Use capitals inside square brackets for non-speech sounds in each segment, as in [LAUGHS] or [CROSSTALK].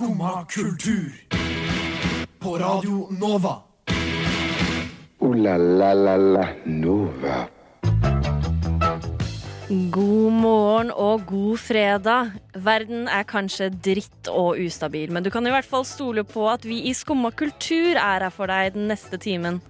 Skumma kultur. På Radio Nova. O-la-la-la-la Nova. God morgen og god fredag. Verden er kanskje dritt og ustabil, men du kan i hvert fall stole på at vi i Skumma kultur er her for deg den neste timen.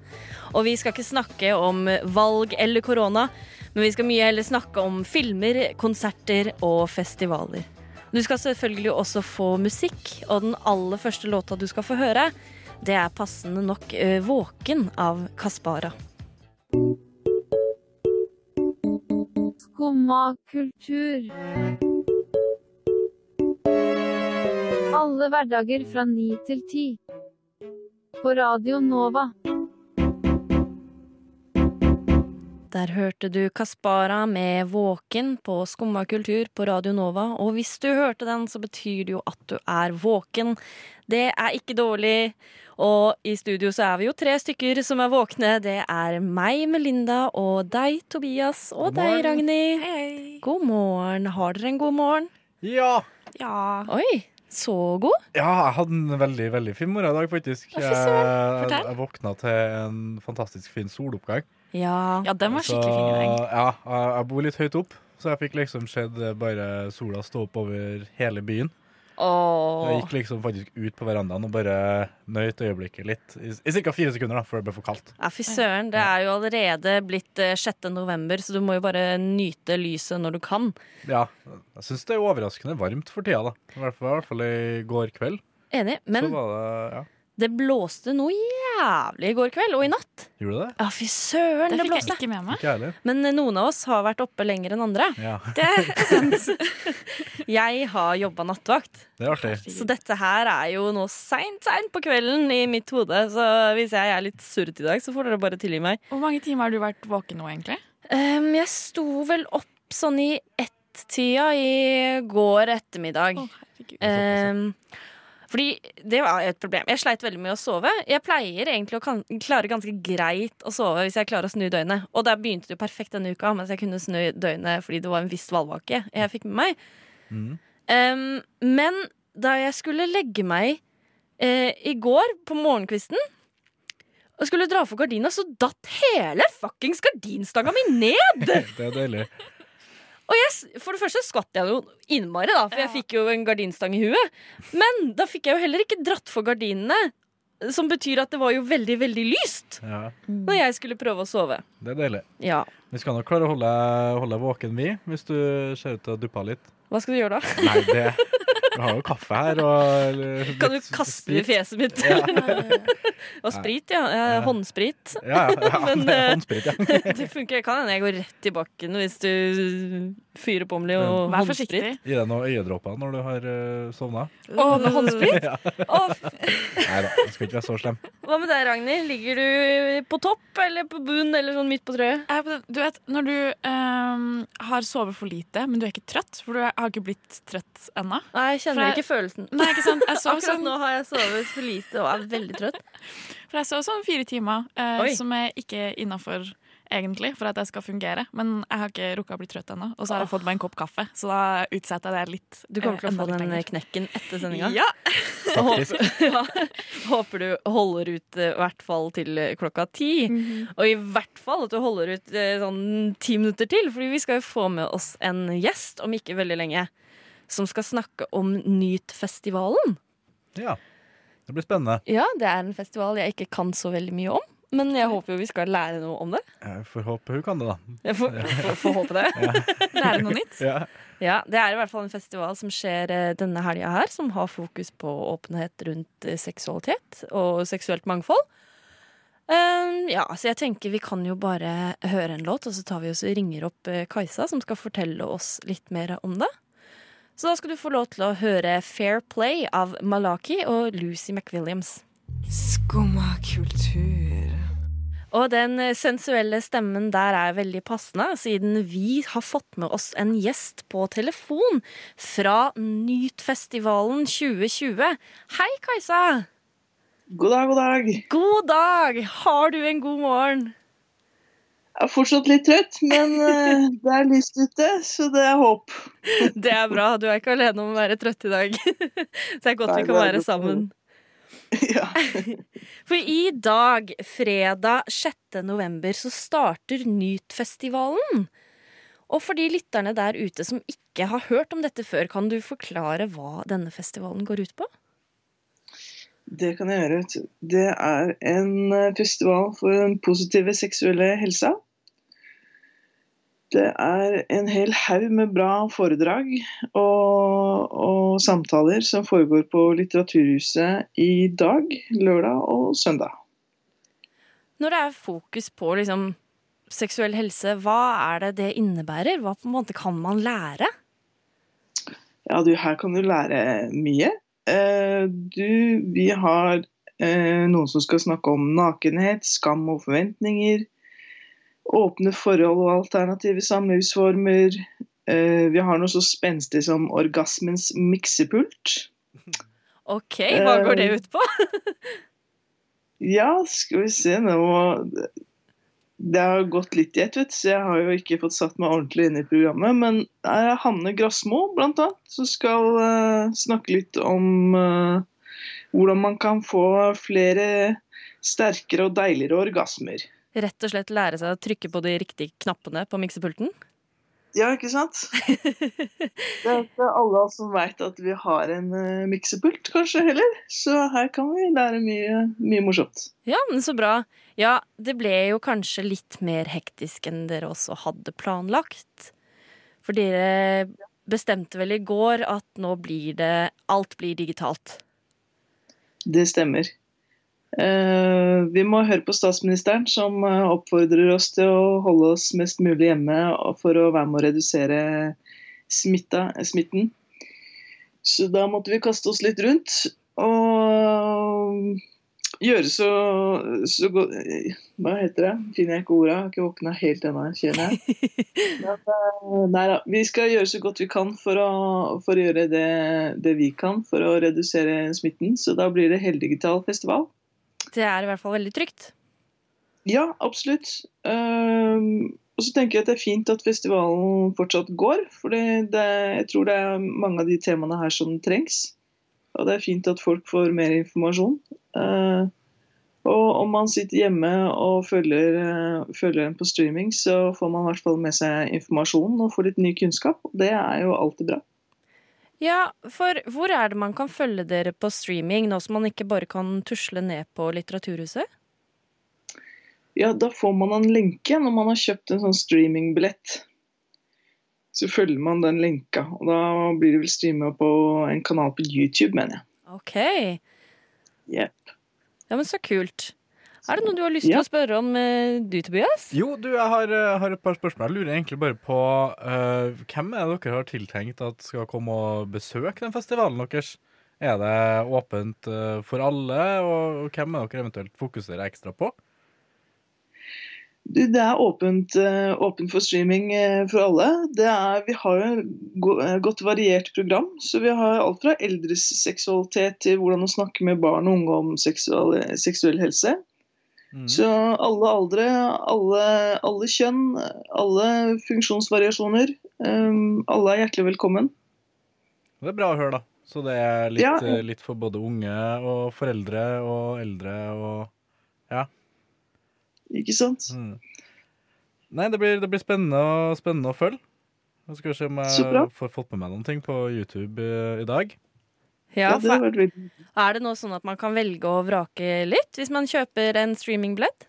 Og vi skal ikke snakke om valg eller korona, men vi skal mye heller snakke om filmer, konserter og festivaler. Du skal selvfølgelig også få musikk, og den aller første låta du skal få høre, det er passende nok eh, 'Våken' av Kaspara. Skumma kultur. Alle hverdager fra ni til ti. På Radio Nova. Der hørte du Kaspara med 'Våken' på Skumma kultur på Radio Nova. Og hvis du hørte den, så betyr det jo at du er våken. Det er ikke dårlig. Og i studio så er vi jo tre stykker som er våkne. Det er meg, Melinda, og deg, Tobias, og deg. Ragnhild. Hei. God morgen. Har dere en god morgen? Ja. Ja. Oi, så god? ja, jeg hadde en veldig veldig fin morgen i dag, faktisk. Jeg, jeg våkna til en fantastisk fin soloppgang. Ja. ja, den var skikkelig fin i dag. ja, jeg, jeg bor litt høyt opp, så jeg fikk liksom sett bare sola stå opp over hele byen. Jeg gikk liksom faktisk ut på verandaen og bare nøyt øyeblikket litt. I, i ca. fire sekunder da, før det ble for kaldt. Ja, fy søren. Det er jo allerede blitt eh, 6. november, så du må jo bare nyte lyset når du kan. Ja, jeg syns det er overraskende varmt for tida, da. I hvert fall, i, hvert fall i går kveld. Enig. så Men var det Ja, det blåste noe jævlig i går kveld og i natt. gjorde det? Ja, fy søren, Det det fikk jeg ikke med meg. Ikke. Men eh, noen av oss har vært oppe lenger enn andre. Ja, [LAUGHS] Det er sant. [LAUGHS] Jeg har jobba nattevakt, det er artig. så dette her er jo nå seint, seint på kvelden i mitt hode. Så hvis jeg er litt surrete i dag, så får dere bare tilgi meg. Hvor mange timer har du vært våken nå, egentlig? Um, jeg sto vel opp sånn i ett-tida i går ettermiddag. Å, herregud. Um, fordi det var et problem. Jeg sleit veldig med å sove. Jeg pleier egentlig å kan klare ganske greit å sove hvis jeg klarer å snu døgnet. Og der begynte det jo perfekt denne uka, mens jeg kunne snu døgnet fordi det var en viss valvake jeg fikk med meg. Mm. Um, men da jeg skulle legge meg uh, i går på morgenkvisten og skulle dra for gardina, så datt hele fuckings gardinstanga mi ned! [LAUGHS] Det er deilig. Og jeg, for det første skvatt jeg jo innmari, da, for jeg fikk jo en gardinstang i huet. Men da fikk jeg jo heller ikke dratt for gardinene, som betyr at det var jo veldig, veldig lyst Ja, når jeg skulle prøve å sove. det er deilig. Ja. Vi skal nok klare å holde, holde deg våken, vi, hvis du ser ut til å duppe litt. Hva skal du gjøre da? Nei, det [LAUGHS] Vi har jo kaffe her og Kan du kaste det i fjeset mitt? Ja, [LAUGHS] Og sprit, ja. Eh, Ja. Håndsprit. ja, ja, ja [LAUGHS] Men, det er eh, håndsprit, ja. [LAUGHS] Det funker. Kan hende jeg går rett i bakken hvis du fyrer på med litt Vær håndsprit. forsiktig. Gi deg noen øyedråper når du har uh, sovna. Å, med håndsprit? Ja. Nei da, skal ikke være så slem. hva med deg, Ragnhild? Ligger du på topp eller på bunn eller sånn midt på den- Du vet, når du um, har sovet for lite, men du er ikke trøtt, for du har ikke blitt trøtt ennå. Nei, jeg kjenner jeg- ikke følelsen. Nei, ikke sant? [LAUGHS] Akkurat sånn, nå har jeg sovet for lite og er veldig trøtt. for jeg sov sånn fire timer, eh, som er ikke innafor egentlig, for at jeg skal fungere. Men jeg har ikke rukka å bli trøtt ennå. Og så har jeg fått meg en kopp kaffe, så da utsetter jeg det litt. Du kommer til å eh, få den lenger. knekken etter sendinga. Ja. [LAUGHS] Faktisk. ja. Håper du holder ut eh, i hvert fall til eh, klokka ti. Og i hvert fall at du holder ut eh, sånn ti minutter til, Fordi vi skal jo få med oss en gjest om ikke veldig lenge. Som skal snakke om Nyt-festivalen. Ja. Det blir spennende. Ja, det er en festival jeg ikke kan så veldig mye om. Men jeg håper jo vi skal lære noe om det. Jeg får håpe hun kan det, da. Jeg får, får, får håpe det. [LAUGHS] Lære noe nytt. Ja. Ja, Det er i hvert fall en festival som skjer eh, denne helga her, som har fokus på åpenhet rundt eh, seksualitet og seksuelt mangfold. Um, ja, så jeg tenker vi kan jo bare høre en låt, og så tar vi oss og ringer opp eh, Kajsa, som skal fortelle oss litt mer om det. Så da skal du få lov til å høre Fair Play av Malaki og Lucy McWilliams. Skumma kultur. Og den sensuelle stemmen der er veldig passende, siden vi har fått med oss en gjest på telefon fra Nytfestivalen 2020. Hei, Kajsa! God dag, god dag. God dag! Har du en god morgen? Jeg er fortsatt litt trøtt, men eh, [LAUGHS] det er lyst ute, så det er håp. [LAUGHS] Det er bra. Du er ikke alene om å være trøtt i dag. [LAUGHS] Så det er godt Nei, vi kan være sammen. Ja. For i dag, fredag 6. november, så starter Nytfestivalen. Og for de lytterne der ute som ikke har hørt om dette før, kan du forklare hva denne festivalen går ut på? Det kan jeg gjøre. Det er en eh, festival for den positive seksuelle helsa. Det er en hel haug med bra foredrag og, og samtaler som foregår på Litteraturhuset i dag, lørdag og søndag. Når det er fokus på liksom, seksuell helse, hva er det det innebærer? Hva måte kan man lære? Ja, du, her kan du lære mye. Eh, du, vi har eh, noen som skal snakke om nakenhet, skam og forventninger. Åpne forhold og alternative samlivsformer. Eh, vi har noe så spenstig som orgasmens miksepult. OK, hva går det ut på? [LAUGHS] Ja, skal vi se nå Det har gått litt i ett, vet så jeg har jo ikke fått satt meg ordentlig inn i programmet. Men det er Hanne Grasmo, blant annet, som skal eh, snakke litt om eh, hvordan man kan få flere sterkere og deiligere orgasmer. Rett og slett lære seg å trykke på de riktige knappene på miksepulten? Ja, ikke sant? [LAUGHS] Det er ikke alle som veit at vi har en uh, miksepult, kanskje, heller. Så her kan vi lære mye, mye morsomt. Ja, men så bra. Ja, det ble jo kanskje litt mer hektisk enn dere også hadde planlagt. For dere bestemte vel i går at nå blir det Alt blir digitalt. Det stemmer. Eh, vi må høre på statsministeren, som eh, oppfordrer oss til å holde oss mest mulig hjemme for å være med å redusere smitta, smitten. Så da måtte vi kaste oss litt rundt og gjøre så, så godt Hva heter det? Finner jeg ikke ordet. Har ikke våkna helt ennå, kjenner jeg. [LAUGHS] Men, eh, nei da. Vi skal gjøre så godt vi kan for å, for å gjøre det, det vi kan for å redusere smitten. Så da blir det heldigital festival. Det er i hvert fall veldig trygt. Ja, absolutt. Ehm, og så tenker jeg at det er fint at festivalen fortsatt går. For jeg tror det er mange av de temaene her som trengs. Og det er fint at folk får mer informasjon. Uh, og om man sitter hjemme og følger, uh, følger den på streaming, så får man i hvert fall med seg informasjon og får litt ny kunnskap. Det er jo alltid bra. Ja, for hvor er det man kan følge dere på streaming, nå som man ikke bare kan tusle ned på Litteraturhuset? Ja, da får man en lenke når man har kjøpt en sånn streamingbillett. Så følger man den lenka, og da blir det vel streama på en kanal på YouTube, mener jeg. OK. Yep. Ja, men så kult. Er det noe du har lyst til Ja. å spørre om, eh, du, Tobias? Jo, du, jeg har, eh, har et par spørsmål. Jeg lurer egentlig bare på uh, hvem er det dere har tiltenkt at skal komme og besøke den festivalen deres? Er det åpent uh, for alle, og, og hvem er dere eventuelt fokuserer ekstra på? Det er åpent, åpent for streaming for alle. Det er, vi har et godt variert program. Så vi har alt fra eldres seksualitet til hvordan å snakke med barn og unge om seksual, seksuell helse. Mm. Så alle aldre, alle, alle kjønn, alle funksjonsvariasjoner. Um, alle er hjertelig velkommen. Det er bra å høre, da. Så det er litt, Ja. eh, litt for både unge og foreldre og eldre og Ja. Ikke sant? Mm. Nei, det blir, det blir spennende, og, spennende å følge. Nå skal vi se om jeg får fått med meg noen ting på YouTube i, i dag. Ja, det for Er det nå sånn at man kan velge å vrake litt hvis man kjøper en streamingbillett?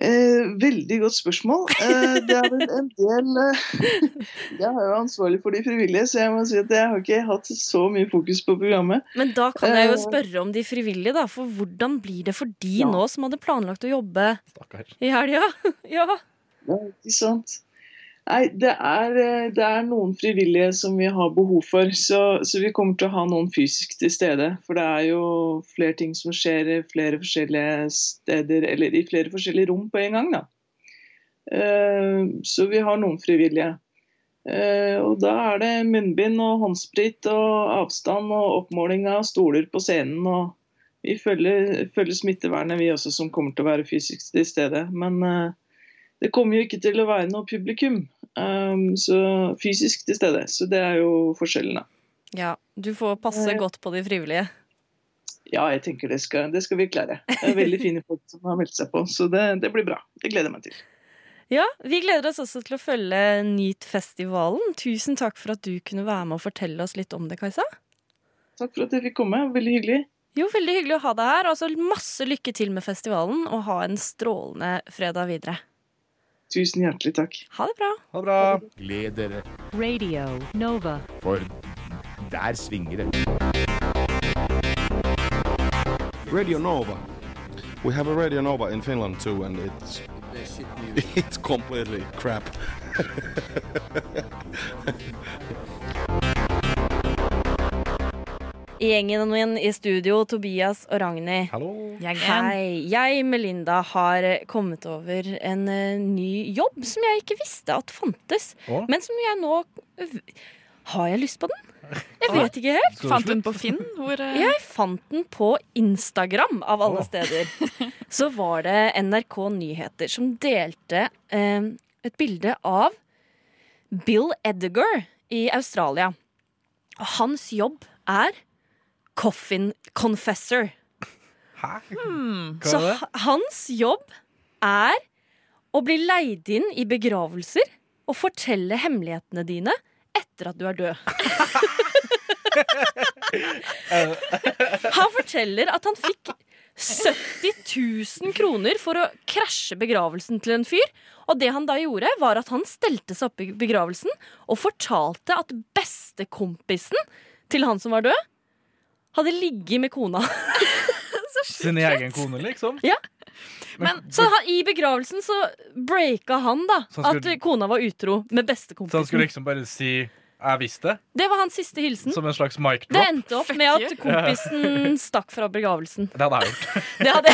Eh, veldig godt spørsmål. Eh, det er vel en del eh, [LAUGHS] Jeg er jo ansvarlig for de frivillige, så jeg må si at jeg har ikke hatt så mye fokus på programmet. Men da kan jeg jo Eh. spørre om de frivillige, da. For hvordan blir det for de Ja. nå som hadde planlagt å jobbe Stakker i helga? [LAUGHS] ja. Ja, ikke sant? Nei, det er, eh, det er noen frivillige som vi har behov for, så, så vi kommer til å ha noen fysisk til stede. For det er jo flere ting som skjer i flere forskjellige steder, eller i flere forskjellige rom på en gang, da. Eh, Så vi har noen frivillige. Eh, Og da er det munnbind og håndsprit og avstand og oppmåling av stoler på scenen og Vi følger, følger smittevernet, vi også, som kommer til å være fysisk til stede. Men det kommer jo ikke til å være noe publikum um, så fysisk til stede. Så det er jo forskjellen, da. Ja, du får passe Eh. godt på de frivillige. Ja, jeg tenker det skal, det skal vi klare. Det er veldig fine folk som har meldt seg på, så det, det blir bra. Det gleder jeg meg til. Ja, Vi gleder oss også til å følge NEAT-festivalen. Tusen takk for at du kunne være med og fortelle oss litt om det, Kajsa. Takk for at jeg fikk komme. Veldig hyggelig. Jo, Veldig hyggelig å ha deg her. og så masse lykke til med festivalen, og ha en strålende fredag videre. Tusen hjertelig takk. Ha det bra. Ha det bra. Gled dere, Radio Nova. for der svinger det. Radio Nova. We have a Radio Nova in Finland too, and it's it's completely crap. [LAUGHS] Gjengen min i studio, Tobias og Ragnhild. Hallo. Gjengen. Hei. Jeg, Melinda, har kommet over en eh, ny jobb som jeg ikke visste at fantes. Å? Men som jeg nå Har jeg lyst på den? Jeg vet ikke helt. Fant du den på Finn? Hvor, uh... Jeg fant den på Instagram, av alle steder. [LAUGHS] Så var det NRK Nyheter som delte eh, et bilde av Bill Edgar i Australia. Og hans jobb er coffin confessor. Hæ? hmm. Hva Så er det? ha- hans jobb er å bli leid inn i begravelser og fortelle hemmelighetene dine etter at du er død. [LAUGHS] Han forteller at han fikk 70 000 kroner for å krasje begravelsen til en fyr. Og det han da gjorde, var at han stelte seg opp i begravelsen og fortalte at bestekompisen til han som var død, hadde ligget med kona. [LAUGHS] Sin egen kone, liksom? Ja. Men Så han, i begravelsen så breaka han da Så han skulle- at kona var utro med Så han skulle liksom bare si 'jeg visste', Det var hans siste hilsen. som en slags mic drop. Det endte opp med at kompisen [LAUGHS] stakk fra begravelsen. Det hadde jeg gjort. Det [LAUGHS] hadde,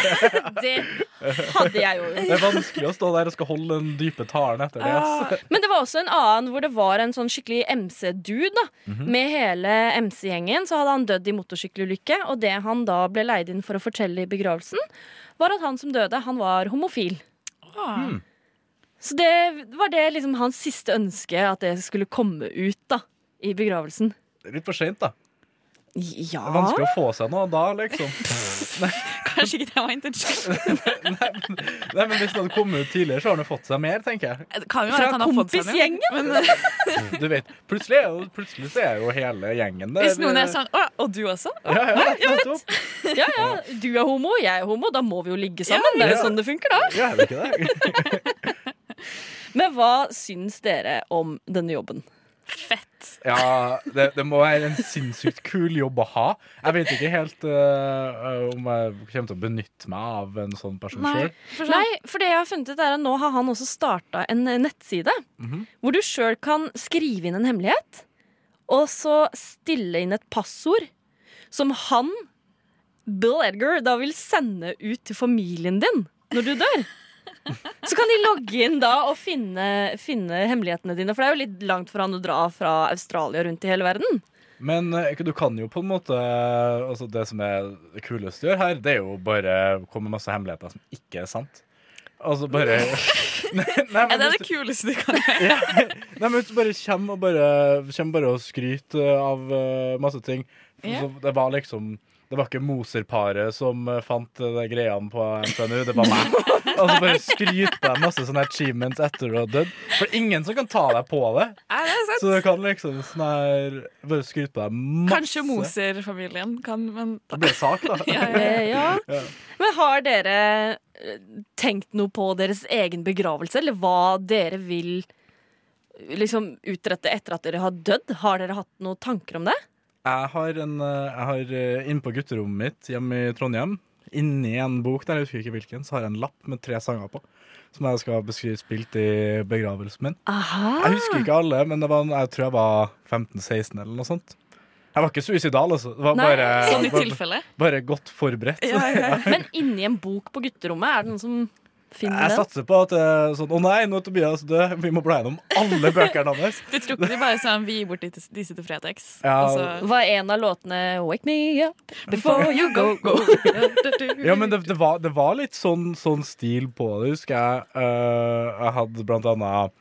det hadde jeg jo Det er vanskelig å stå der og skal holde den dype talen etter det. ass. Men det var også en annen hvor det var en sånn skikkelig MC-dude. da -hmm. Med hele MC-gjengen så hadde han dødd i motorsykkelulykke. Og det han da ble leid inn for å fortelle i begravelsen, var at han som døde, han var homofil. ah, Hmm. Så det var det liksom hans siste ønske, at det skulle komme ut da i begravelsen. Det er Litt for seint, da. Ja Det er vanskelig å få seg noe da, liksom. [LAUGHS] Kanskje ikke det var intensjonen. [LAUGHS] Nei, men, nei, men Hvis det hadde kommet ut tidligere, så har han fått seg mer, tenker jeg. Det kan jo være Fra at han har fått seg noe. kompisgjengen? Men eh, [LAUGHS] Du vet, Plutselig er jo, plutselig så er jo hele gjengen der. hvis noen er sånn Å, og du også? Ja, ja, nettopp. Ja, ja, du er homo, jeg er homo, da må vi jo ligge sammen. Ja, det er jo sånn det funker, da. Ja, er det ikke det? Men hva syns dere om denne jobben? Fett. Ja, det, det må være en sinnssykt kul jobb å ha. Jeg vet ikke helt uh, om jeg kommer til å benytte meg av en sånn person sjøl. sånn, Nei, for det jeg har funnet ut er at Nå har han også starta en nettside nettside -hmm. hvor du sjøl kan skrive inn en hemmelighet, og så stille inn et passord som han, Bill Edgar, da vil sende ut til familien din når du dør. Så kan de logge inn da og finne, finne hemmelighetene dine. For det er jo litt langt for han å dra fra Australia rundt i hele verden. Men øh, du kan jo på en måte altså Det som er det kuleste å gjøre her, det er jo bare å komme med masse hemmeligheter som ikke er sant. Altså bare [LAUGHS] Nei, nei, er det hvis det kuleste du kan gjøre? ja. [LAUGHS] Nei, men hvis du bare kommer og bare, kommer bare og skryter av øh, masse ting Ja. så Det var liksom Det var ikke Moser-paret som øh, fant de greiene på NTNU, det var meg. [LAUGHS] Og så bare skryter jeg masse sånne achievements etter du har dødd. For ingen som kan ta deg på det. Er det sant? Så du kan liksom sånn her Bare skryte på deg masse. Kanskje Moser-familien kan, men Det blir sak, da. [LAUGHS] Ja, ja. Eh, ja. Ja. Men har dere eh, tenkt noe på deres egen begravelse, eller hva dere vil liksom utrette etter at dere har dødd? Har dere hatt noen tanker om det? Jeg har, en, eh, jeg har eh, inne på gutterommet mitt hjemme i Trondheim, inni en bok der, jeg husker ikke hvilken, så har jeg en lapp med tre sanger på. Som jeg skal beskrive spilt i begravelsen min. Aha. Jeg husker ikke alle, men det var, jeg tror jeg var 15-16 eller noe sånt. Jeg var ikke suicidal, altså. Det var Nei, bare, Sånn i bare, bare godt forberedt. Ja, [LAUGHS] ja. Men inni en bok på gutterommet, er det noen som Finner Jeg den? satser på at det er sånn Å nei, nå er Tobias død. Vi må bla gjennom alle bøkene hans. [LAUGHS] Du tror ikke de bare sånn Vi gir bort disse til Fretex? Ja. Altså. Var en av låtene 'Wake Me Up Before You Go Go'. [LAUGHS] Ja, men det, det, var, det var litt sånn, sånn stil på det, husker jeg. Uh, jeg hadde blant annet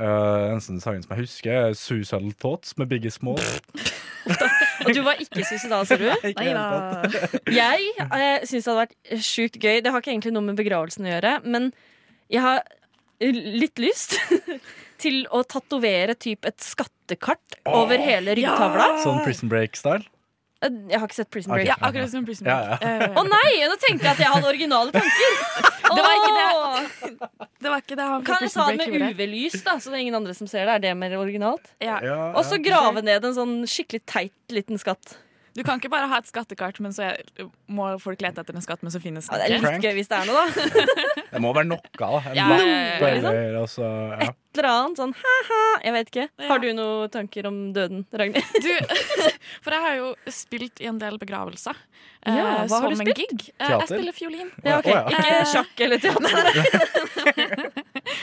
uh, en sånn sang som jeg husker, 'Suicidal Thoughts' med Biggie Small. [LAUGHS] Og du var ikke suicidal, sa du? Ikke i det hele tatt. Jeg eh, syns det hadde vært sjukt gøy. Det har ikke egentlig noe med begravelsen å gjøre, men jeg har litt lyst [LAUGHS] til å tatovere typ et skattekart over hele ryggtavla. Sånn Prison Break-style. Eh, Jeg har ikke sett Prison Break. Okay. Ja, akkurat som Prison Break. Å ja. Eh, Å nei! Nå tenkte jeg at jeg hadde originale tanker. [LAUGHS] Det var ikke det. det var ikke det han Kan jeg ta det med. UV-lys, da, så det er ingen andre som ser det? Er det mer originalt? Ja. Ja, Og så grave ned en sånn skikkelig teit liten skatt. Du kan ikke bare ha et skattekart, men så må folk lete etter en skatt, men så finnes Ja, det er litt gøy hvis det er noe, da. [LAUGHS] Det må være noe, da. En Ja, lapp ja, ja, ja. altså, ja. Et eller annet sånn ha-ha. Jeg vet ikke. Ja. Har du noen tanker om døden, Ragnhild? [LAUGHS] Du, for jeg har jo spilt i en del begravelser. eh, Ja, hva har du en spilt? gig. Eh, Teater? Jeg spiller fiolin. Ja, okay. oh, ja. Ikke sjakk eller teater. [LAUGHS]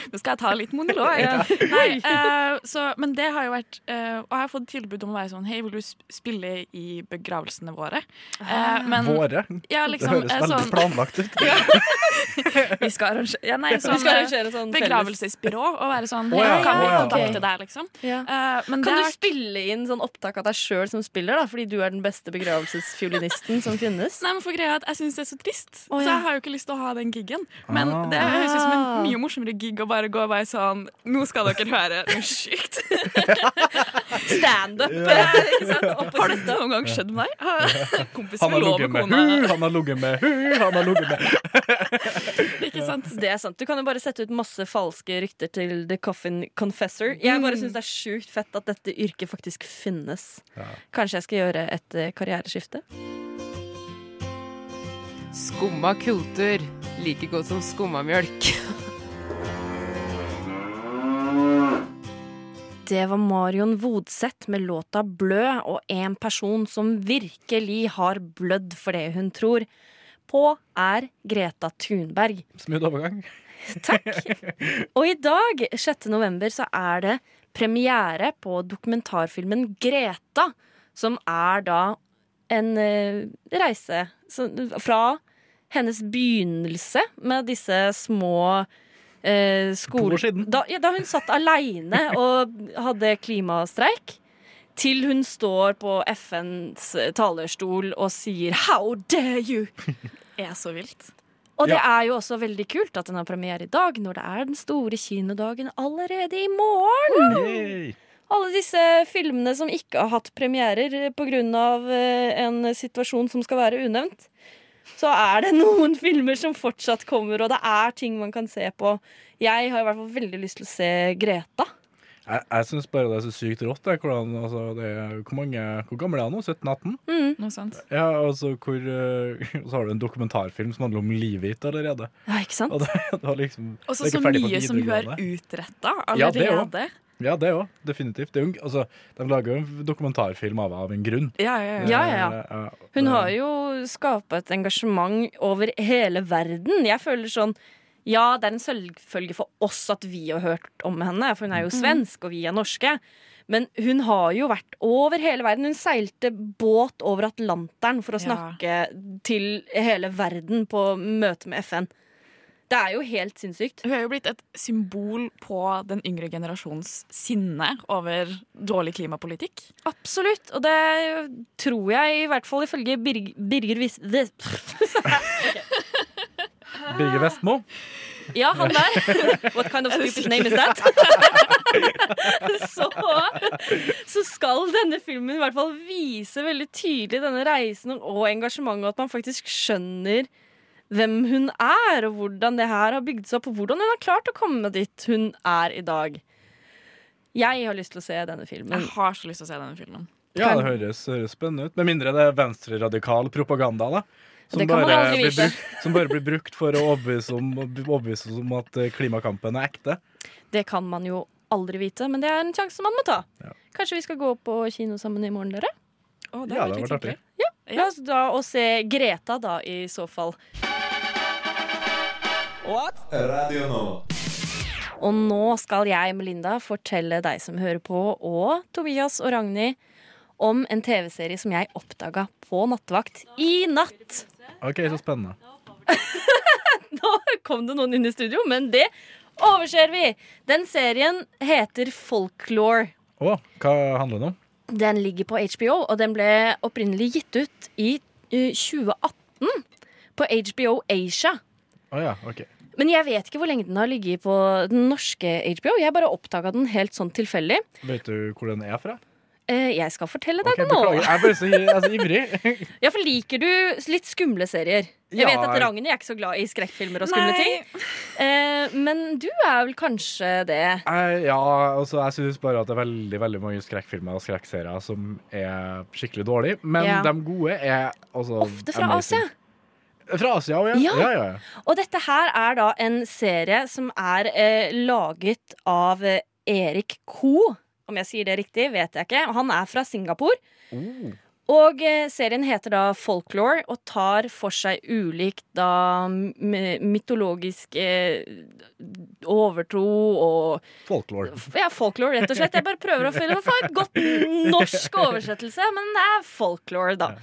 [LAUGHS] Nå skal jeg ta litt monolog. Ja. [LAUGHS] Nei, uh, så, men det har jo vært uh, Og jeg har fått tilbud om å være sånn Hei, vil du spille i begravelsene våre? Uh, men Våre. ja, Det liksom høres eh, veldig sånn, planlagt ut. [LAUGHS] Vi skal arrangere ja, nei, Vi sånn, skal eh, arrangere sånn begravelsesbyrå og være sånn Hei, ja. kan vi kontakte deg, liksom? Ja. Eh, men Kan det du vært... spille inn sånn opptak av deg sjøl som spiller, da? Fordi du er den beste begravelsesfiolinisten som finnes? Nei, men for greia at Jeg syns det er så trist, Å, så jeg har jo ikke lyst til å ha den gigen. Men Ah. det høres ut som en mye morsommere gig å bare gå og være sånn Nå skal dere høre noe sykt. [LAUGHS] Standup! [LAUGHS] Har dette noen gang skjedd meg? [LAUGHS] Kompisen Han har med kone. han har ligget med hu, han har ligget med Ikke sant? Det er sant. Du kan jo bare sette ut masse falske rykter til The Coffin Confessor. Jeg bare syns det er sjukt fett at dette yrket faktisk finnes. Ja. Kanskje jeg skal gjøre et eh, karriereskifte? Skumma kultur. Like godt som skummamjølk. Det var Marion Vodseth med låta 'Blø', og en person som virkelig har blødd for det hun tror på, er Greta Thunberg. Smooth overgang. [LAUGHS] Takk. Og i dag, 6. november, så er det premiere på dokumentarfilmen 'Greta', som er da en eh, reise fra hennes begynnelse med disse små eh, skole... To år siden. Da, ja, da hun satt aleine [LAUGHS] og hadde klimastreik. Til hun står på FNs talerstol og sier 'how dare you'? [LAUGHS] Er så vilt. Og det Ja. er jo også veldig kult at den har premiere i dag, når det er den store kinodagen allerede i morgen. Yay. Alle disse filmene som ikke har hatt premierer pga. en situasjon som skal være unevnt. Så er det [LAUGHS] noen filmer som fortsatt kommer, og det er ting man kan se på. Jeg har i hvert fall veldig lyst til å se Greta. Jeg, jeg syns bare det er så sykt rått. Det, hvordan, altså, det er, hvor, mange, hvor gammel er han nå? 17-18? Mm. Noe sånt. Ja, altså, hvor, eh, [LAUGHS] så har du en dokumentarfilm som handler om livet ditt allerede. Ja, ikke sant? Og det, [LAUGHS] det liksom Også så det er ikke ferdig mye som hun har utretta Ja, det allerede. Ja, det òg. Definitivt. Det er jo, altså, de lager jo en dokumentarfilm av av en grunn. Ja, ja, ja. Ja, ja, ja. Eh, Hun har jo skapa et engasjement over hele verden. Jeg føler sånn Ja, det er en selvfølge for oss at vi har hørt om henne, for hun er jo svensk, og vi er norske. Men hun har jo vært over hele verden. Hun seilte båt over Atlanteren for å Ja. snakke til hele verden på møte med FN. Det er jo helt sinnssykt. Hun er jo blitt et symbol på den yngre generasjons sinne over dårlig klimapolitikk. Absolutt. Og det tror jeg, i hvert fall ifølge Birg Birger Vis... [LAUGHS] det- Birger Vestmo. [LAUGHS] Ja, han der. [LAUGHS] What kind of stupid name is that? [LAUGHS] så, så skal denne filmen i hvert fall vise veldig tydelig denne reisen og engasjementet, at man faktisk skjønner hvem hun er, og hvordan det her har bygd seg opp, og hvordan hun har klart å komme dit hun er i dag. Jeg har lyst til å se denne filmen. Jeg har så lyst til å se denne filmen. Ja, det høres, høres spennende ut. Med mindre det er venstreradikal propaganda, da. Som Det kan man bare, blir brukt, som bare blir brukt for å overbevise om, overbevise om at eh, klimakampen er ekte. Det kan man jo aldri vite, men det er en sjanse man må ta. Ja. Kanskje vi skal gå på kino sammen i morgen, dere? Å, Ja, det har vært artig. La oss da og se Greta, da, i så fall. Radio nå. Og nå skal jeg, Melinda, fortelle deg som hører på, og Tobias og Ragnhild, om en TV-serie som jeg oppdaga på nattevakt i natt. OK, så spennende. [LAUGHS] Nå kom det noen inn i studio, men det overser vi. Den serien heter Folklore. Å, hva handler den om? Den ligger på HBO, og den ble opprinnelig gitt ut i eh, 2018 på HBO Asia. Oh, ja, OK. Men jeg vet ikke hvor lenge den har ligget på den norske HBO. Jeg bare oppdaga den helt sånn tilfeldig. Vet du hvor den er fra? Eh, jeg skal fortelle deg okay, det nå. beklager. Jeg er bare så altså, så ivrig. [LAUGHS] Ja, for Liker du litt skumle serier? Jeg Ja. vet at Ragnhild er ikke så glad i skrekkfilmer og skumle Nei. ting. Eh, men du er vel kanskje det? Eh, ja, altså jeg synes bare at det er veldig veldig mange skrekkfilmer og skrekkserier som er skikkelig dårlige. Men Ja. de gode er altså Ofte fra amazing. Asia. Fra Asia òg, ja. Ja. Ja, ja. Og dette her er da en serie som er eh, laget av eh, Erik Ko. Om jeg sier det riktig, vet jeg ikke. Han er fra Singapore. Oh. Og eh, serien heter da Folklore og tar for seg ulikt da mytologisk eh, overtro og Folklore. Ja, folklore, rett og slett. Jeg bare prøver å få et godt norsk oversettelse, men det er folklore, da.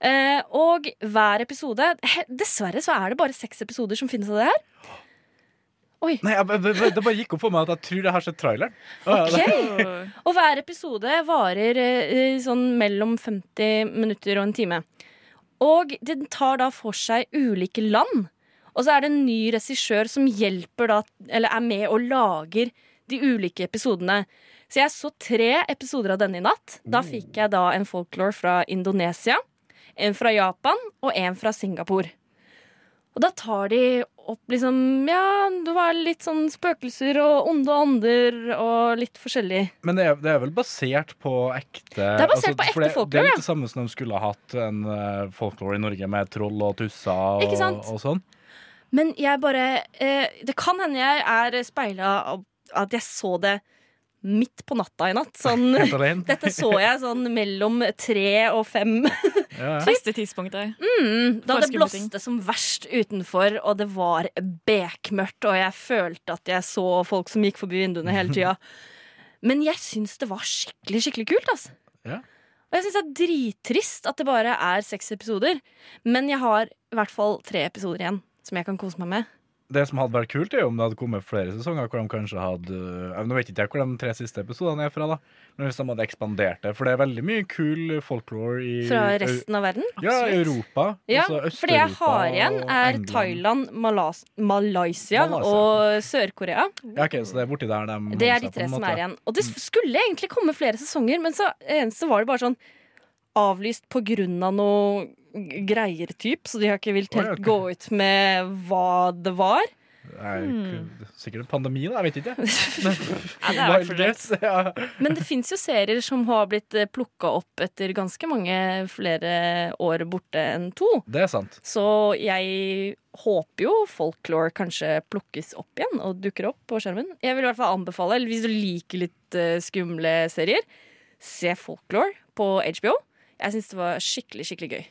Eh, og hver episode Dessverre så er det bare seks episoder som finnes av det her. Oi. Nei, jeg, det, det bare gikk opp for meg at jeg tror det har sett traileren. Ok. Og hver episode varer eh, sånn mellom 50 minutter og en time. Og den tar da for seg ulike land. Og så er det en ny regissør som hjelper da, eller er med og lager de ulike episodene. Så jeg så tre episoder av denne i natt. Da fikk jeg da en folklore fra Indonesia, en fra Japan og en fra Singapore. Og da tar de opp liksom Ja, det var litt sånn spøkelser og onde ånder og litt forskjellig. Men det er, det er vel basert på ekte Det er basert på ekte folklore. det, Det er litt det samme som de skulle ha hatt en uh, folklore i Norge med troll og tusser og, og sånn. Men jeg bare eh, Det kan hende jeg er speila av at jeg så det midt på natta i natt. Sånn, [LAUGHS] dette så jeg sånn mellom tre og fem. Ja, ja. Beste tidspunktet. Mm, da det blåste som verst utenfor, og det var bekmørkt, og jeg følte at jeg så folk som gikk forbi vinduene hele tida. [LAUGHS] Men jeg syns det var skikkelig, skikkelig kult, altså. Ja. Og jeg syns det er drittrist at det bare er seks episoder. Men jeg har i hvert fall tre episoder igjen som jeg kan kose meg med. Det som hadde vært kult, er jo om det hadde kommet flere sesonger hvor de kanskje hadde eh, Nå vet ikke jeg hvor de tre siste episodene er fra, da. Men hvis de hadde ekspandert det. For det er veldig mye kul folklore i Fra resten av verden. Ja, Absolutt. Europa. Ja, altså for det jeg har igjen, er England. Thailand, Malas Malaysia, Malaysia. og Sør-Korea. Ja, ok, Så det er borti der de Det er de tre som er igjen. Og det skulle egentlig komme flere sesonger, men så eneste var det bare sånn avlyst på grunn av noe g- greier, typ. Så de har ikke villet helt gå ut med hva det var. Det er ikke, Sikkert en pandemi, da. Jeg vet ikke. [LAUGHS] Ja, det ja. Men det fins jo serier som har blitt plukka opp etter ganske mange flere år borte enn to. Det er sant. Så jeg håper jo folklore kanskje plukkes opp igjen og dukker opp på skjermen. Jeg vil i hvert fall anbefale, eller hvis du liker litt eh, skumle serier, se folklore på HBO. Jeg syns det var skikkelig, skikkelig gøy.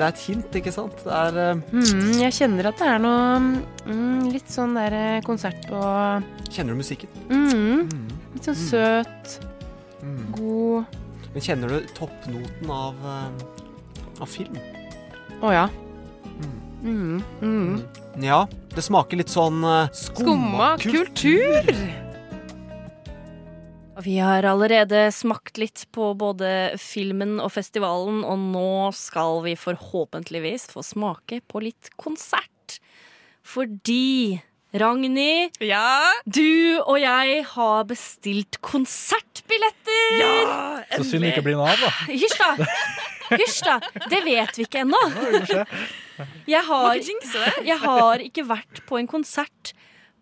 Det er et hint, ikke sant? Det er eh, Mm, jeg kjenner at det er noe mm, litt sånn der eh, konsert på Kjenner du musikken? mm, Litt sånn søt, Mm. god Men kjenner du toppnoten av, eh, av film? Å ja. Mm, mm. Ja, det smaker litt sånn skumma, Skumma kultur! Og vi har allerede smakt litt på både filmen og festivalen, og nå skal vi forhåpentligvis få smake på litt konsert. Fordi Ragnhild, du og jeg har bestilt konsertbilletter! Ja, Så synd det ikke blir noe av, da. Hysj, da! Hysj, da! Det vet vi ikke ennå. Jeg jeg har ikke vært på en konsert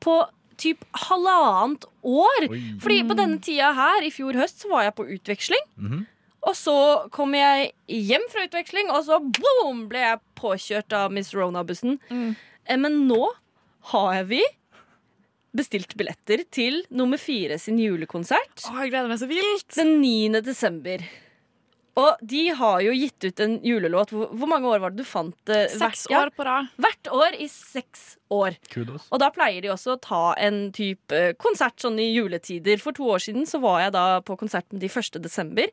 på typ halvannet år. Fordi på denne tida her i fjor høst så var jeg på utveksling. Mhm. Og så kom jeg hjem fra utveksling, og så boom, ble jeg påkjørt av Miss Rona-bussen. Mm. Men nå har vi bestilt billetter til nummer fire sin julekonsert. Å, jeg gleder meg så vilt. Den 9. desember. Og de har jo gitt ut en julelåt. Hvor, hvor mange år var det du fant det? Seks hvert- ja, år på rad. Hvert år i seks år. Kudos. Og da pleier de også å ta en type eh, konsert sånn i juletider. For to år siden så var jeg da på konsert med de 1. desember.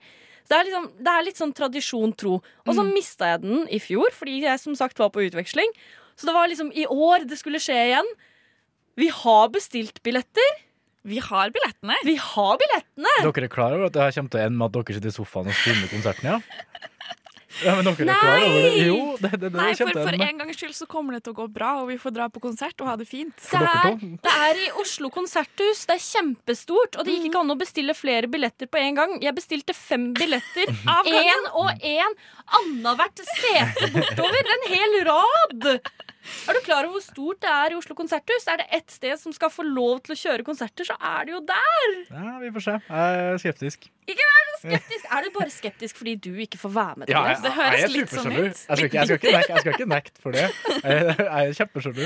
Så det er, liksom, det er litt sånn tradisjon tro. Og så Mm. mista jeg den i fjor, fordi jeg som sagt var på utveksling. Så det var liksom i år det skulle skje igjen. Vi har bestilt billetter. Vi har billettene. Vi har billettene. Dere er klar over at det her kommer til å ende med at dere sitter i sofaen og streamer konserten? Ja? ja, men dere er Nei! klar over det? Jo, det, det, det, Nei, for, for en gangs skyld så kommer det til å gå bra, og vi får dra på konsert og ha det fint. Det er, det er i Oslo konserthus. Det er kjempestort. Og det gikk ikke an å bestille flere billetter på en gang. Jeg bestilte fem billetter. [LAUGHS] Av gangen. Én og én annethvert sete bortover. En hel rad. [LAUGHS] Er du klar over hvor stort det er i Oslo konserthus? Er det ett sted som skal få lov til å kjøre konserter, så er det jo der. Ja, vi får se. Jeg er skeptisk. Ikke vær så skeptisk. Er du bare skeptisk fordi du ikke får være med til Ja, jeg, Det høres er litt sånn ut. Jeg skal ikke, jeg skal ikke, nekte, for det. Jeg, jeg er kjempesjalu.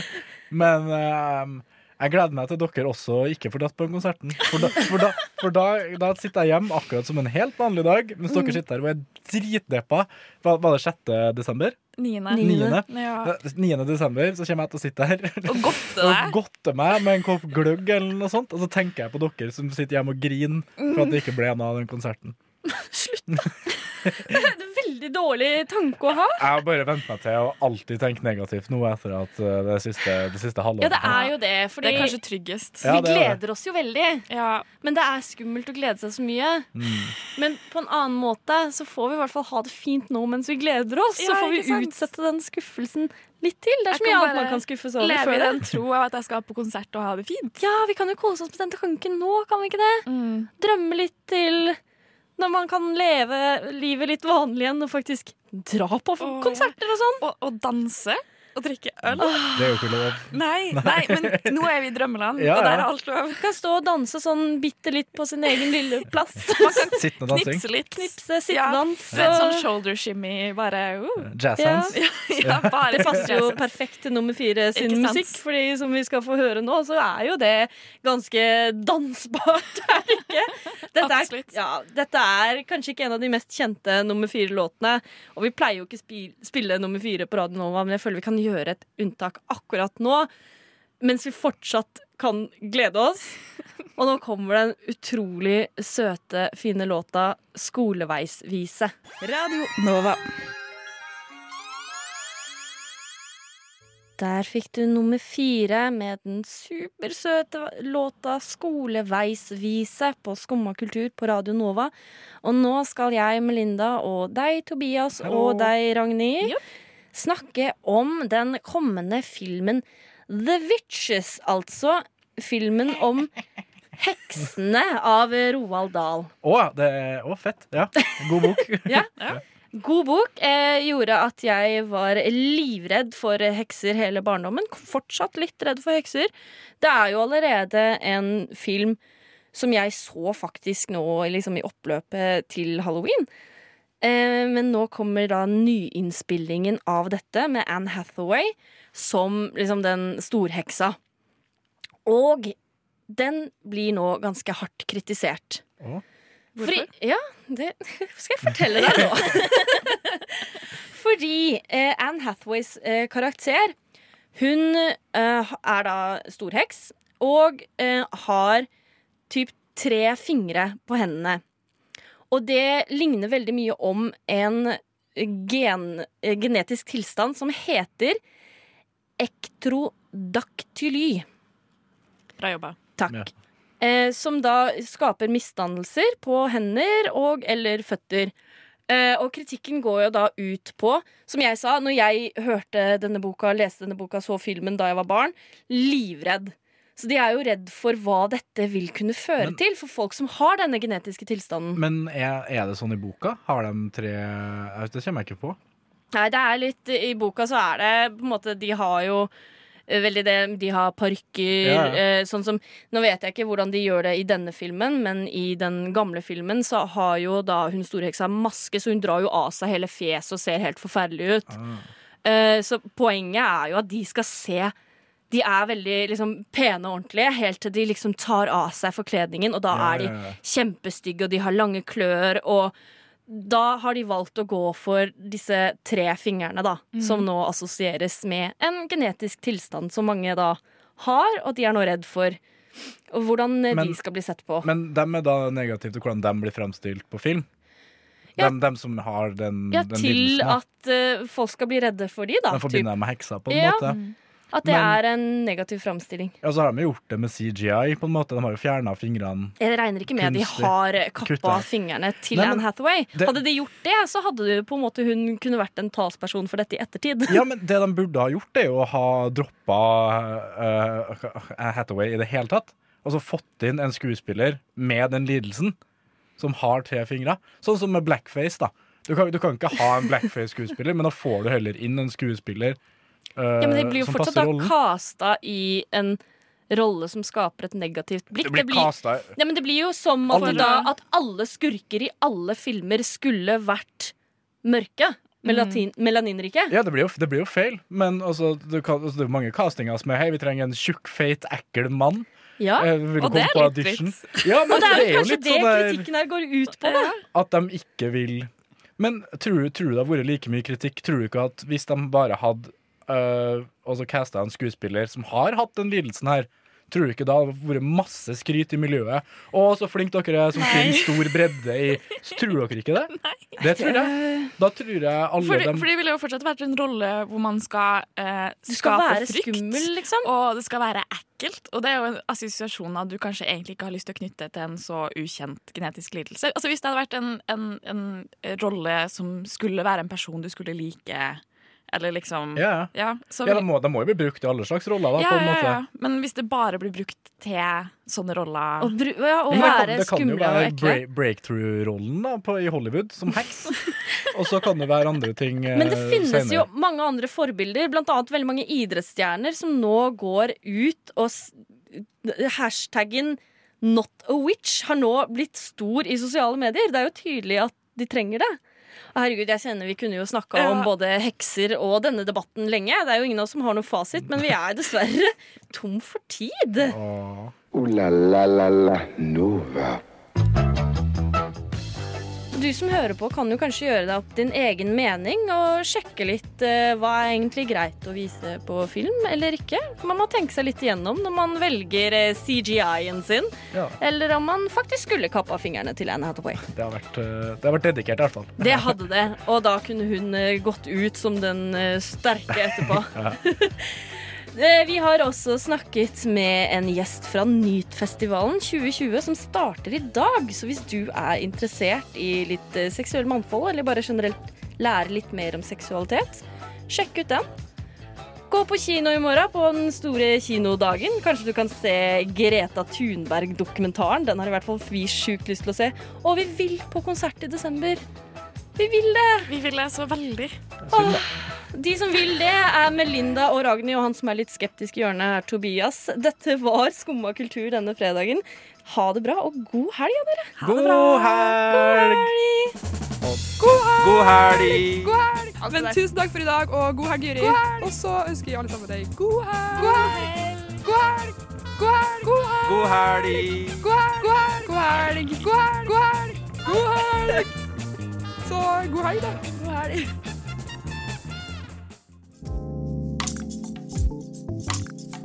Men um jeg gleder meg til dere også ikke får dratt på den konserten. For, da, for, da, for da, da sitter jeg hjemme akkurat som en helt vanlig dag, mens Mm. dere sitter her og er dritdeppa. Var, var det 6. desember? Niende. Niende. Ja. 9. desember så kommer jeg til å sitte her Og godte og godte meg med en kopp gløgg eller noe sånt. Og så tenker jeg på dere som sitter hjemme og griner for at det ikke ble noe av den konserten. [LAUGHS] Slutt, [LAUGHS] da! Veldig dårlig tanke å ha. Jeg har bare vent meg til å alltid tenke negativt nå etter at uh, det siste, det siste halvåret. Ja, det er jo det. Fordi Det er kanskje tryggest. Ja, vi er gleder oss jo veldig. Men det er skummelt å glede seg så mye. Mm. Men på en annen måte så får vi i hvert fall ha det fint nå mens vi gleder oss. så Ja, får vi sant? utsette den skuffelsen litt til. Det er så mye kan annet man kan skuffes over. Leve i den tro av at jeg skal på konsert og ha det fint. Ja, vi kan jo kose oss med den tanken nå, kan vi ikke det? Mm. Drømme litt til når man kan leve livet litt vanlig igjen og faktisk dra på konserter og sånn. Og, og danse. Og drikke øl. Det er jo ikke lov. Nei, nei, men nå er vi i drømmeland, [LAUGHS] Ja, og der er alt lov. Kan stå og danse sånn bitte litt på sin egen lille plass. [LAUGHS] Sittende dansing. Knipse litt. Knipse, sittedans. Ja, et sånn shoulder shimmy, bare uh. Jazz Ja. hands. [LAUGHS] ja, bare Det passer jo perfekt til nummer fire sin musikk, Fordi som vi skal få høre nå, så er jo det ganske dansbart, er det ikke? Dette er, ja, dette er kanskje ikke en av de mest kjente nummer fire-låtene. Og vi pleier jo ikke spi- spille nummer fire på Radio Nova, men jeg føler vi kan gjøre et unntak akkurat nå. Mens vi fortsatt kan glede oss. [LAUGHS] Og nå kommer den utrolig søte, fine låta 'Skoleveisvise'. Radio Nova. Der fikk du nummer fire med den supersøte låta 'Skoleveisvise' på Skumma kultur på Radio Nova. Og nå skal jeg, Melinda, og deg, Tobias, Hello. og deg, Ragnhild, snakke om den kommende filmen The Witches. Altså filmen om heksene av Roald Dahl. Å, det er å, fett. Ja. God bok. [LAUGHS] [LAUGHS] Ja. God bok eh, gjorde at jeg var livredd for hekser hele barndommen. Fortsatt litt redd for hekser. Det er jo allerede en film som jeg så faktisk nå liksom, i oppløpet til halloween. Eh, men nå kommer da nyinnspillingen av dette med Anne Hathaway som liksom den storheksa. Og den blir nå ganske hardt kritisert. Hvorfor? Fordi, ja, det [LAUGHS] skal jeg fortelle deg nå. [LAUGHS] Fordi eh, Anne Hathaways eh, karakter Hun eh, er da storheks og eh, har typ tre fingre på hendene. Og det ligner veldig mye om en gen, eh, genetisk tilstand som heter ektrodaktyly. Bra jobba. Takk. Eh, som da skaper misdannelser på hender og eller føtter. Eh, og kritikken går jo da ut på, som jeg sa, når jeg hørte denne boka, leste denne boka, så filmen da jeg var barn, livredd. Så de er jo redd for hva dette vil kunne føre til for folk som har denne genetiske tilstanden. Men er, er det sånn i boka? Har de tre Det kommer jeg ikke på. Nei, det er litt I boka så er det på en måte De har jo eh, veldig det De har parykker, Ja, ja. eh, sånn som Nå vet jeg ikke hvordan de gjør det i denne filmen, men i den gamle filmen så har jo da hun storheksa maske, så hun drar jo av seg hele fjeset og ser helt forferdelig ut. Ah. så poenget er jo at de skal se de er veldig liksom, pene og ordentlige helt til de liksom tar av seg forkledningen, og da er de kjempestygge, og de har lange klør, og da har de valgt å gå for disse tre fingrene, da, mm. som nå assosieres med en genetisk tilstand som mange da har, og de er nå redd for og hvordan Men- de skal bli sett på. Men dem er da negative til hvordan dem blir fremstilt på film? Ja. Dem, dem som har den, ja, den til at uh, folk skal bli redde for de, da. Den forbinder jeg med heksa, på en Ja. måte. At det Men- er en negativ framstilling. Ja, så har de gjort det med CGI, på en måte. De har jo fjerna fingrene. Jeg regner ikke med at de har kappa Kutta. fingrene til Nei, Anne Hathaway. det- Hadde de gjort det, så hadde det på en måte hun kunne vært en talsperson for dette i ettertid. Ja, men [LAUGHS] det de burde ha gjort, er jo å ha droppa uh, Hathaway i det hele tatt. Altså fått inn en skuespiller med den lidelsen, som har tre fingre. Sånn som med blackface, da. Du kan, du kan ikke ha en blackface-skuespiller, men da får du heller inn en skuespiller Ja, men de blir jo fortsatt da casta i en rolle som skaper et negativt blikk. Det blir castet- ja, men det blir jo som at, Alle- da, at alle skurker i alle filmer skulle vært mørke. Melatin, Melaninrike. Ja, det blir, jo, det blir jo feil, men altså, du kan, altså, det er mange castinger som er Hei, vi trenger en tjukk, feit, ekkel mann. Ja, Eh, og det er litt vits. Ja, [LAUGHS] og det er det jo kanskje det sånn kritikken her går ut på. Da. [LAUGHS] At de ikke vil Men tror, tror du det har vært like mye kritikk? Tror du ikke at hvis de bare hadde uh, så casta en skuespiller som har hatt den lidelsen her, tror du ikke det hadde vært masse skryt i miljøet? Å, så flink dere er som finner stor bredde i Så Tror dere ikke det? [LAUGHS] Det tror jeg. Da tror jeg alle Fordi, dem for det ville jo fortsatt vært en rolle hvor man skal, eh, Du skal være frykt. skummel, liksom. Og det skal være ekkelt. Og det er jo en assosiasjon du kanskje egentlig ikke har lyst til å knytte til en så ukjent genetisk lidelse. Altså Hvis det hadde vært en, en, en rolle som skulle være en person du skulle like, eller liksom Ja, ja, så, ja da, må, da må jo bli brukt i alle slags roller, da, ja, på en måte. ja. Men hvis det bare blir brukt til sånne roller Og, bru, ja, og være det kan, ekle. det kan jo være break, breakthrough-rollen i Hollywood, som heks. [LAUGHS] og så kan det være andre ting eh, Men det finnes senere. jo mange andre forbilder, blant annet veldig mange idrettsstjerner som nå går ut og s- Hashtaggen 'not a witch' har nå blitt stor i sosiale medier. Det er jo tydelig at de trenger det. Herregud, jeg kjenner Vi kunne jo snakka Ja. om både hekser og denne debatten lenge. Det er jo ingen av oss som har noe fasit, men vi er dessverre [LAUGHS] tom for tid. Oh la la la la Nova. Du som hører på, kan jo kanskje gjøre deg opp din egen mening og sjekke litt eh, hva er egentlig greit å vise på film eller ikke. Man må tenke seg litt igjennom når man velger eh, CGI-en sin, Ja. eller om man faktisk skulle kappa fingrene til Anne Hathaway. Det har vært, eh, det har vært dedikert, i hvert fall. Det hadde det, og da kunne hun eh, gått ut som den sterke etterpå. [LAUGHS] Ja. [LAUGHS] Eh, Vi har også snakket med en gjest fra Nytfestivalen 2020 som starter i dag. Så hvis du er interessert i litt eh, seksuell mannfold, eller bare generelt lære litt mer om seksualitet, sjekk ut den. Gå på kino i morgen på den store kinodagen. Kanskje du kan se Greta Thunberg-dokumentaren. Den har i hvert fall vi sjukt lyst til å se. Og vi vil på konsert i desember. Vi vil det! Vi vil det så veldig. Åh, de som vil det, er Melinda og Ragnhild, og han som er litt skeptisk i hjørnet, er Tobias. Dette var Skumma kultur denne fredagen. Ha det bra, og god helg, dere. God helg! God helg! God helg! God helg! Men tusen takk for i dag, og god helg, Juri. Og så ønsker jeg alle sammen deg god helg! God helg! God helg! God helg! God helg! God helg! God helg! God helg! God helg! God helg! Så god helg, da. God helg.